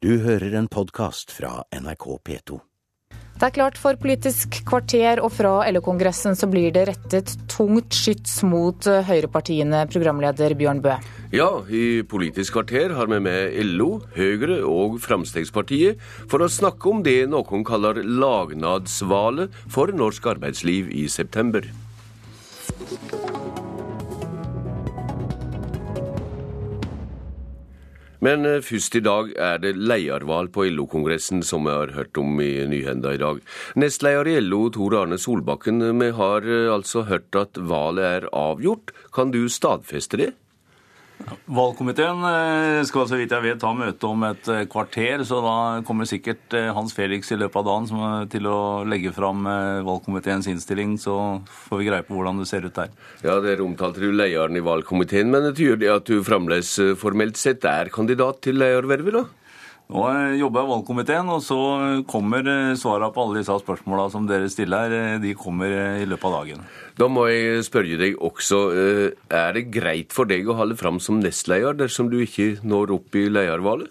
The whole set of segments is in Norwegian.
Du hører en podkast fra NRK P2. Det er klart for Politisk kvarter, og fra LO-kongressen så blir det rettet tungt skyts mot høyrepartiene, programleder Bjørn Bø. Ja, i Politisk kvarter har vi med LO, Høyre og Fremskrittspartiet for å snakke om det noen kaller lagnadsvalet for norsk arbeidsliv i september. Men eh, først i dag er det ledervalg på LO-kongressen, som vi har hørt om i nyhenda i dag. Nestleder i LO, Tor Arne Solbakken, vi har eh, altså hørt at valget er avgjort. Kan du stadfeste det? Valgkomiteen eh, skal så vidt jeg vet ha møte om et eh, kvarter, så da kommer sikkert eh, Hans Felix i løpet av dagen til å legge fram valgkomiteens innstilling, så får vi greie på hvordan det ser ut der. Ja, Der omtalte du lederen i valgkomiteen, men det tyder det at du fremdeles formelt sett er kandidat til ledervervet, da? Nå jobber jeg valgkomiteen, og så kommer svarene på alle disse spørsmåla som dere stiller, de kommer i løpet av dagen. Da må jeg spørre deg også, er det greit for deg å holde fram som nestleder dersom du ikke når opp i ledervalget?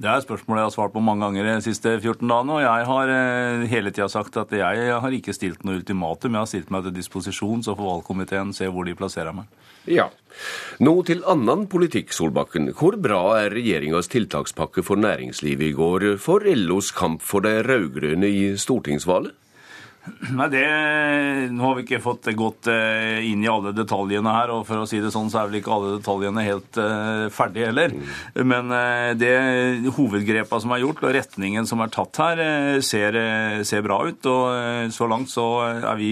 Det er spørsmålet jeg har svart på mange ganger de siste 14 dagene. Og jeg har hele tida sagt at jeg har ikke stilt noe ultimatum. Jeg har stilt meg til disposisjon, så får valgkomiteen se hvor de plasserer meg. Ja. Nå til annen politikk, Solbakken. Hvor bra er regjeringas tiltakspakke for næringslivet i går for LOs kamp for de rød-grønne i stortingsvalget? Nei, det, Nå har vi ikke fått gått eh, inn i alle detaljene her, og for å si det sånn, så er vel ikke alle detaljene helt uh, ferdige heller. Mm. Men uh, det hovedgrepa som er gjort, og retningen som er tatt her, ser, ser, bra ut. Og så langt så er vi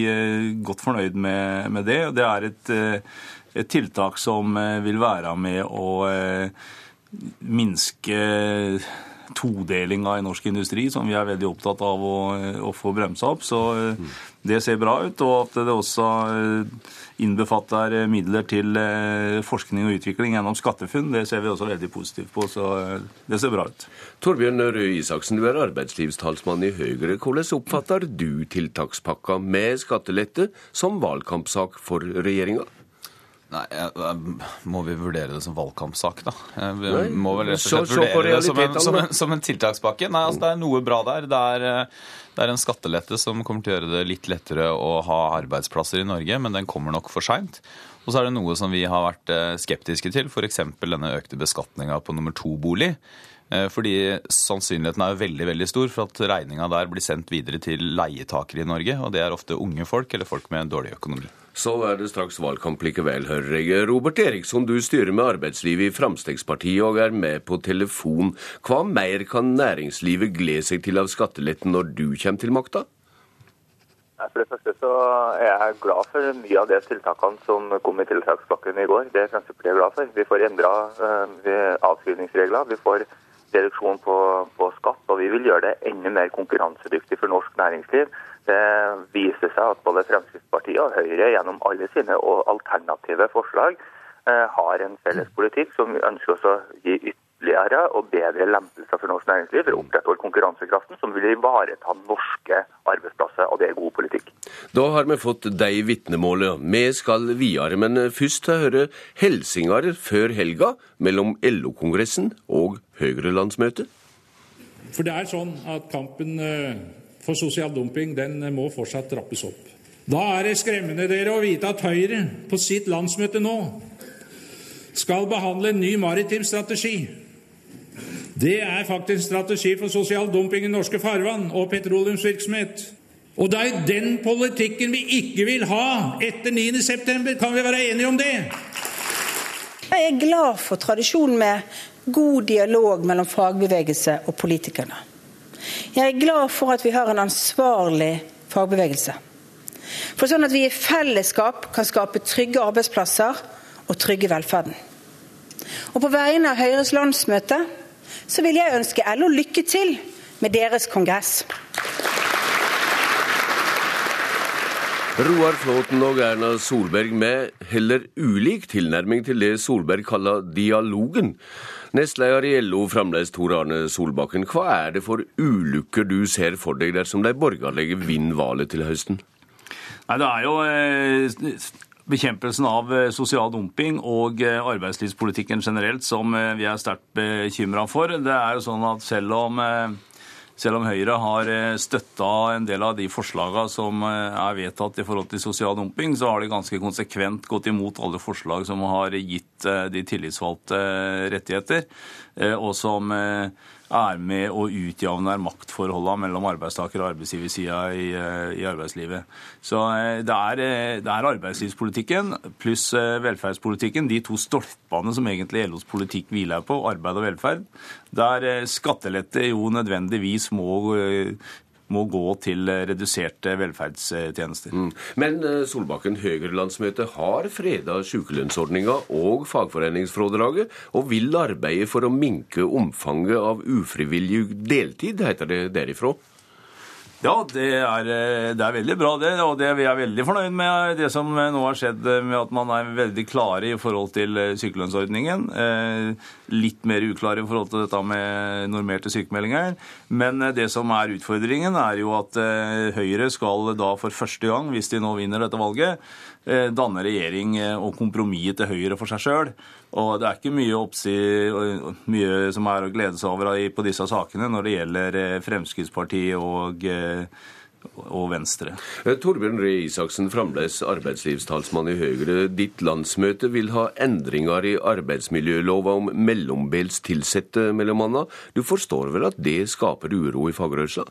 godt fornøyd med, med det. Det er et et tiltak som vil være med å minske todelinga i norsk industri, som vi er veldig opptatt av å, eh, å få bremsa opp. Så det ser bra ut. Og at det også innbefatter midler til forskning og utvikling gjennom SkatteFUNN, det ser vi også veldig positivt på. Så det ser bra ut. Torbjørn Røe Isaksen, du er arbeidslivstalsmann i Høyre. Hvordan oppfatter du tiltakspakka med skattelette som valgkampsak for regjeringa? Nei, Må vi vurdere det som valgkampsak, da? Vi må vel rett og slett vurdere det som en, som, en, som en, tiltakspakke. Nei, altså Det er noe bra der. Det er, det er, en skattelette som kommer til å gjøre det litt lettere å ha arbeidsplasser i Norge, men den kommer nok for seint. Og så er det noe som vi har vært eh, skeptiske til, f.eks. denne økte beskatninga på nummer to-bolig. Eh, fordi sannsynligheten er veldig veldig stor for at regninga der blir sendt videre til leietakere i Norge, og det er ofte unge folk eller folk med dårlig økonomi. Så er det straks valgkamp likevel, hører jeg. Robert Eriksson, du styrer med arbeidslivet i Fremskrittspartiet og er med på telefon. Hva mer kan næringslivet glede seg til av skatteletten når du kommer til makta? For det første så er jeg glad for mye av de tiltakene som kom i tiltakspakken i går. Det er Fremskrittspartiet glad for. Vi får endra uh, avskrivningsregler. Vi får reduksjon på, på, skatt, og vi vil gjøre det enda mer konkurransedyktig for norsk næringsliv. Det viser seg at både Fremskrittspartiet og Høyre gjennom alle sine alternative forslag eh, har en felles politikk som ønsker ønsker å gi ytterligere og bedre lempelser for norsk næringsliv for å opprettholde konkurransekraften, som vil ivareta norske arbeidsplasser, og det er god politikk. Da har vi fått de vitnemålene. Vi skal videre, men først til å høre hilsener før helga mellom LO-kongressen og Høyre-landsmøtet. For det er sånn at kampen eh, for sosial dumping den må fortsatt trappes opp. Da er det skremmende dere å vite at Høyre på sitt landsmøte nå skal behandle en ny maritim strategi. Det er faktisk en strategi for sosial dumping i norske farvann og petroleumsvirksomhet. Og det er den politikken vi ikke vil ha etter 9.9. Kan vi være enige om det? Jeg er glad for tradisjonen med god dialog mellom fagbevegelse og politikerne. Jeg er glad for at vi har en ansvarlig fagbevegelse. For sånn at vi i fellesskap kan skape trygge arbeidsplasser og trygge velferden. Og på vegne av Høyres landsmøte så vil jeg ønske LO lykke til med deres kongress. Roar Flåten og Erna Solberg med heller ulik tilnærming til det Solberg kaller dialogen. Nestleder i LO fremdeles Tor Arne Solbakken, hva er det for ulykker du ser for deg dersom de borgerlige vinner valget til høsten? Nei, det er jo eh, bekjempelsen av sosial dumping og arbeidslivspolitikken generelt som vi er sterkt bekymra for. Det er jo sånn at selv om selv om Høyre har eh, støtta en del av de forslagene som eh, er vedtatt i forhold til sosial dumping, så har de ganske konsekvent gått imot alle forslag som har gitt eh, de tillitsvalgte rettigheter, og som er med og utjevner maktforholdene mellom arbeidstaker- og arbeidsgiversida i, i, arbeidslivet. Så det er, det er, arbeidslivspolitikken pluss velferdspolitikken, de to stolpene som egentlig LOs politikk hviler på, arbeid og velferd, der skattelette jo nødvendigvis må eh, må gå til reduserte velferdstjenester. Mm. Men eh, Solbakken, Høyre-landsmøtet har freda sykelønnsordninga og fagforeningsfrådraget, og vil arbeide for å minke omfanget av ufrivillig deltid, heter det derifra? Ja, det er, eh, det er, veldig bra, det. Og det, vi er veldig fornøyd med det som nå har skjedd med at man er veldig klare i forhold til eh, sykelønnsordningen. Eh, litt mer uklare i forhold til dette med normerte sykemeldinger. Men det som er utfordringen, er jo at Høyre skal da for første gang, hvis de nå vinner dette valget, danne regjering og kompromisset til Høyre for seg sjøl. Og det er ikke mye, oppsi, mye som er å glede seg over på disse sakene når det gjelder eh, Fremskrittspartiet og, eh, og Venstre. Eh, Torbjørn Røe Isaksen, fremdeles arbeidslivstalsmann i Høyre. Ditt landsmøte vil ha endringer i arbeidsmiljølova om mellombels ansatte, mellom annet. Du forstår vel at det skaper uro i fagrørelsen?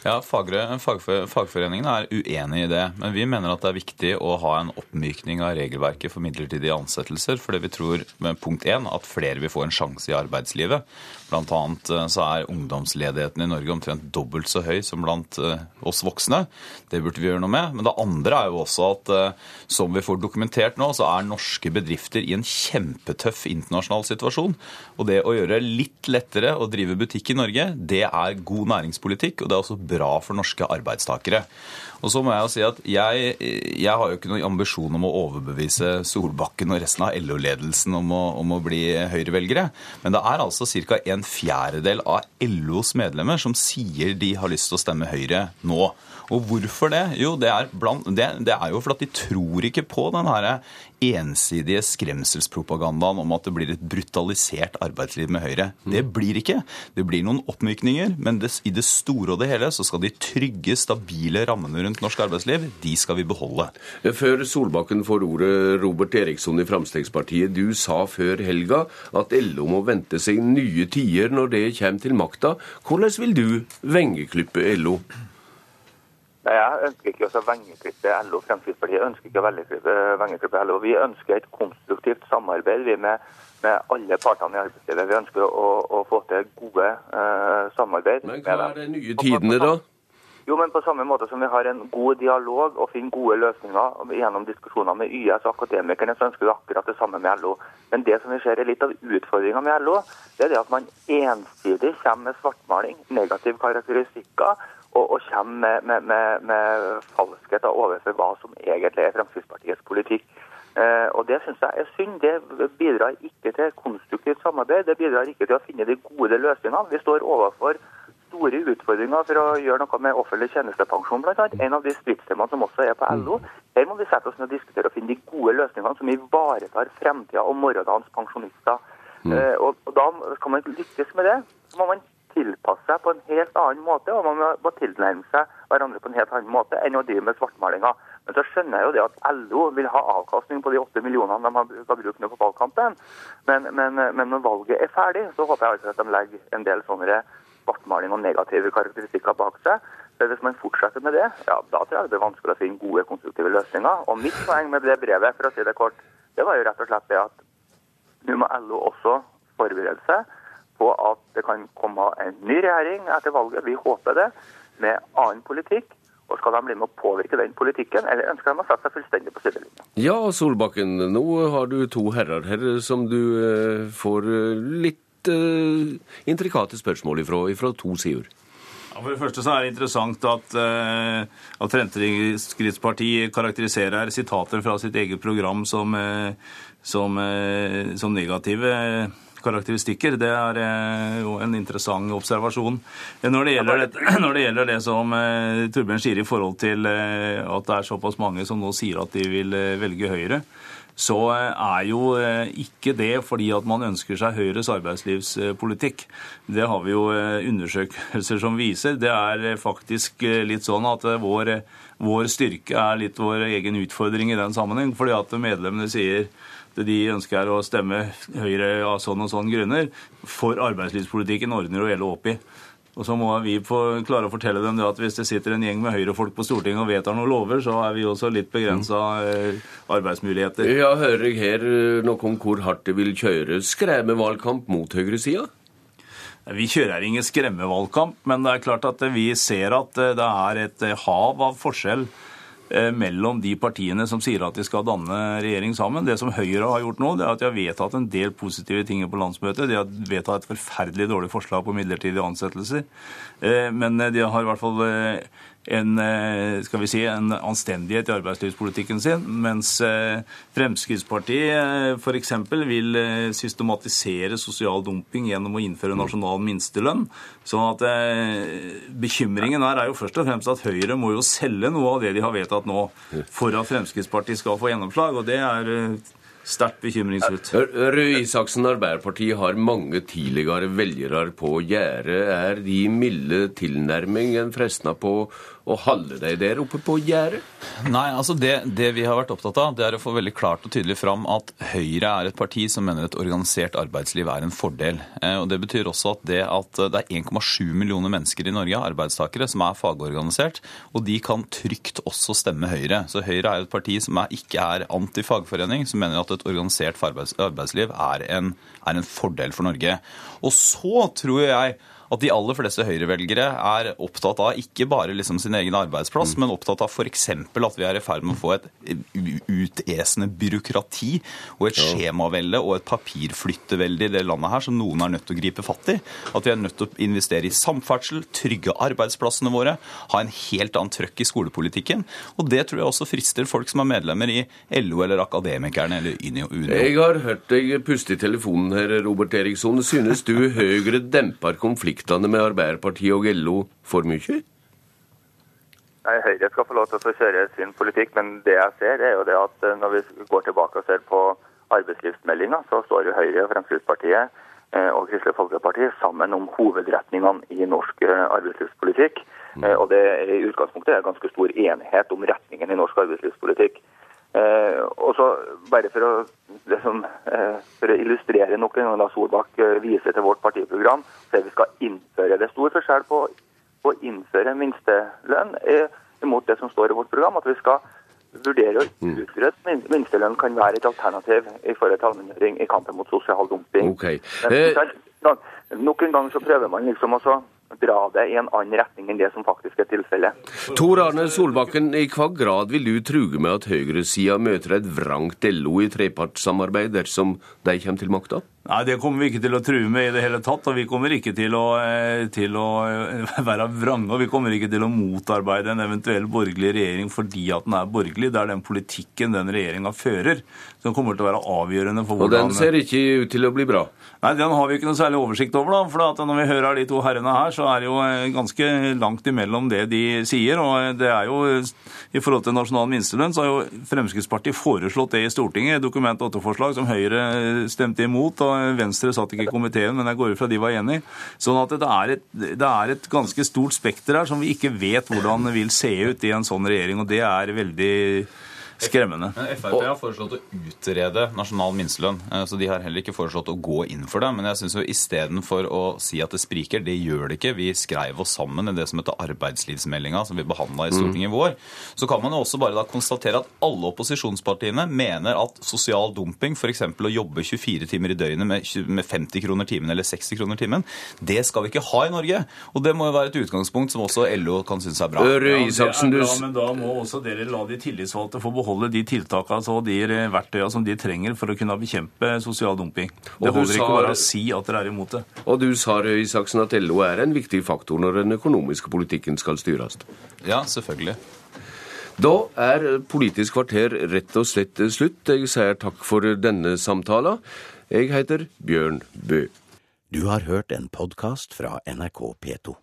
Ja, Fagforeningene er uenig i det. Men vi mener at det er viktig å ha en oppmykning av regelverket for midlertidige ansettelser. Fordi vi tror med punkt én at flere vil få en sjanse i arbeidslivet. Blant annet eh, så er ungdomsledigheten i Norge omtrent dobbelt så høy som blant eh, oss voksne. Det burde vi gjøre noe med. Men det andre er jo også at eh, som vi får dokumentert nå, så er norske bedrifter i en kjempetøff internasjonal situasjon. Og det å gjøre litt lettere å drive butikk i Norge, det er god næringspolitikk. og det er også bra for norske arbeidstakere. Og så må Jeg jo si at jeg, jeg har jo ikke noen ambisjon om å overbevise Solbakken og resten av LO-ledelsen om, om, å bli Høyre-velgere. Men det er altså ca. en fjerdedel av LOs medlemmer som sier de har lyst til å stemme Høyre nå. Og hvorfor det? Jo, det er, blant, det, det er jo fordi de tror ikke på den her ensidige skremselspropagandaen om at det blir et brutalisert arbeidsliv med Høyre. Det blir ikke. Det blir noen oppmykninger, men det, i det store og det hele så skal de trygge, stabile rammene rundt norsk arbeidsliv, de skal vi beholde. Før Solbakken får ordet, Robert Eriksson i Fremskrittspartiet. Du sa før helga at LO må vente seg nye tider når det kommer til makta. Hvordan vil du vengeklippe LO? Nei, Jeg ønsker ikke å vengeklippe LO. Fremskrittspartiet ønsker ikke å vengeklippe LO. Vi ønsker et konstruktivt samarbeid vi med, med alle partene i arbeidslivet. Vi ønsker å, å få til gode uh, samarbeid. Men hva er de nye tidene, da? Jo, men På samme måte som vi har en god dialog og finner gode løsninger gjennom diskusjoner med YS og akademikerne, så ønsker vi akkurat det samme med LO. Men det som vi ser er litt av utfordringa med LO, det er det at man ensidig kommer med svartmaling, negative karakteristikker og, og kommer med, med, med, med falskheter overfor hva som egentlig er Fremskrittspartiets politikk. Eh, og Det syns jeg er synd. Det bidrar ikke til konstruktivt samarbeid. Det bidrar ikke til å finne de gode løsningene. Vi står overfor store utfordringer for å gjøre noe med offentlig tjenestepensjon, bl.a. En av de stridstemaene som også er på LO. Her må vi sette oss ned og diskutere og finne de gode løsningene som ivaretar fremtida og morgendagens pensjonister. Mm. Eh, og, og Da kan man lykkes med det. Så må man tilpasse seg på en helt annen måte, og man må tilnærme seg hverandre på en helt annen måte enn å drive med svartmalinga. Men så skjønner jeg jo det at LO vil ha avkastning på de åtte millionene de har brukt nå på valgkampen. Men, men, men, når valget er ferdig, så håper jeg altså at de legger en del sånne svartmaling og negative karakteristikker bak seg. Så hvis man fortsetter med det, ja, da tror jeg det blir vanskelig å finne gode, konstruktive løsninger. Og mitt poeng med det brevet, for å si det kort, det var jo rett og slett det at nå må LO også forberede seg på at det kan komme en ny regjering etter valget, vi håper det, med annen politikk. Og Skal de bli med å påvirke den politikken, eller ønsker de å sette seg fullstendig på sidelinja? Ja, Solbakken, nå har du to herrer her som du eh, får eh, litt uh, intrikate spørsmål ifra, ifra to sider. Ja, for det første så er det interessant at, uh, at Fremskrittspartiet karakteriserer sitater fra sitt eget program som, uh, som, uh, som negative karakteristikker. Det er jo en interessant observasjon. Når det gjelder det, når det, gjelder det som Torbjørn sier i forhold til at det er såpass mange som nå sier at de vil velge Høyre, så er jo ikke det fordi at man ønsker seg Høyres arbeidslivspolitikk. Det har vi jo undersøkelser som viser. Det er faktisk litt sånn at vår, vår styrke er litt vår egen utfordring i den sammenheng. fordi at medlemmene sier de ønsker å stemme Høyre av sånn og sånn grunner, for arbeidslivspolitikken ordner å gjelde opp i. Og så må vi få, klare å fortelle dem det at hvis det sitter en gjeng med Høyre-folk på Stortinget og vedtar noen lover, så er vi også litt begrensa eh, arbeidsmuligheter. Ja, hører jeg her eh, noe om hvor hardt det vil kjøre skremmevalgkamp mot høyresida? Vi kjører ingen skremmevalgkamp, men det er klart at vi ser at eh, det er et hav av forskjell Eh, mellom de partiene som sier at de skal danne regjering sammen. Det som Høyre har gjort nå, det er at de har vedtatt en del positive ting på landsmøtet. De har vedtatt et forferdelig dårlig forslag på midlertidige ansettelser. Eh, men de har i hvert fall eh, en, eh, skal vi si, en anstendighet i arbeidslivspolitikken sin, mens eh, Fremskrittspartiet eh, f.eks. vil systematisere sosial dumping gjennom å innføre nasjonal minstelønn. sånn at Bekymringen her er jo først og fremst at Høyre må jo selge noe av det de har vedtatt nå, for at Fremskrittspartiet skal få gjennomslag. og det er Sterkt bekymringsfullt. Røe Isaksen, Arbeiderpartiet har mange tidligere velgere på gjerdet. Er de milde tilnærmingen fresna på å holde deg der oppe på gjerdet? Nei, altså det, det, vi har vært opptatt av, det er å få veldig klart og tydelig fram at Høyre er et parti som mener et organisert arbeidsliv er en fordel. Eh, og Det betyr også at det at det er 1,7 millioner mennesker i Norge, arbeidstakere, som er fagorganisert, og de kan trygt også stemme Høyre. Så Høyre er et parti som er, ikke er antifagforening, som mener at et organisert arbeidsliv er en, er en fordel for Norge. Og så tror jeg at de aller fleste Høyre-velgere er opptatt av ikke bare liksom sin egen arbeidsplass, mm. men opptatt av f.eks. at vi er i ferd med å få et utesende byråkrati og et skjemavelde og et papirflyttevelde i det landet her som noen er nødt til å gripe fatt i. At vi er nødt til å investere i samferdsel, trygge arbeidsplassene våre, ha en helt annen trøkk i skolepolitikken. Og det tror jeg også frister folk som er medlemmer i LO eller Akademikerne eller Unio. Jeg har hørt deg puste i telefonen her, Robert Eriksson. Synes du Høyre demper konflikten? Konfliktene med Arbeiderpartiet og LO for mye? Nei, Høyre skal få lov til å kjøre sin politikk, men det jeg ser er jo det at eh, når vi går tilbake og ser på arbeidslivsmeldinga, så står jo Høyre og Fremskrittspartiet eh, og Kristelig Folkeparti sammen om hovedretningene i norsk eh, arbeidslivspolitikk. Mm. Og det er i utgangspunktet er ganske stor enighet om retningen i norsk arbeidslivspolitikk. Eh, og så bare for å, liksom, eh, for å illustrere nok en gang da Solbakk eh, viser til vårt partiprogram, så er vi skal innføre det stor forskjell på å innføre minstelønn eh, imot det som står i vårt program. At vi skal vurdere å mm. utrede at minstelønn kan være et alternativ i forhold til allmenngjøring i kampen mot sosial dumping. Okay. Men, eh... nok en gang så prøver man liksom også dra det i en annen retning enn det som faktisk er tilfellet. Tor Arne Solbakken, i hva grad vil du truge med at høyresida møter et vrangt LO i trepartssamarbeid dersom de kommer til makta? Nei, Det kommer vi ikke til å true med i det hele tatt. Og vi kommer ikke til å, eh, til å eh, være vrange. Og vi kommer ikke til å motarbeide en eventuell borgerlig regjering fordi at den er borgerlig. Det er den politikken den regjeringa fører som kommer til å være avgjørende for hvordan Og den ser ikke ut til å bli bra? Nei, den har vi ikke noe særlig oversikt over. da, for Når vi hører de to herrene her, så er det jo eh, ganske langt imellom det de sier. og det er jo, I forhold til nasjonal minstelønn så har jo Fremskrittspartiet foreslått det i Stortinget. Dokument 8-forslag som Høyre stemte imot. og Venstre satt ikke i komiteen, men jeg går ut fra de var enig. Sånn at det er, et, det er et ganske stort spekter her som vi ikke vet hvordan vil se ut i en sånn regjering. Og det er veldig Skremmende. Men Frp har foreslått å utrede nasjonal minstelønn. Eh, så de har heller ikke foreslått å gå inn for det. Men jeg syns istedenfor å si at det spriker, det gjør det ikke. Vi skrev oss sammen i det som heter arbeidslivsmeldinga, som vi behandla i Stortinget i vår. Så kan man jo også bare da konstatere at alle opposisjonspartiene mener at sosial dumping, f.eks. å jobbe 24 timer i døgnet med 50 kroner timen eller 60 kroner timen, det skal vi ikke ha i Norge. Og det må jo være et utgangspunkt som også LO kan synes er bra. Ja, Isaksen, du... Ja, men da må også dere la de tillitsvalgte få beholde beholde de tiltakene og de verktøyene som de trenger for å kunne bekjempe sosial dumping. Det holder ikke bare å si at dere er imot det. Og du sa Isaksen, at LO er en viktig faktor når den økonomiske politikken skal styres? Ja, selvfølgelig. Da er Politisk kvarter rett og slett slutt. Jeg sier takk for denne samtalen. Jeg heter Bjørn Bø. Du har hørt en podkast fra NRK P2.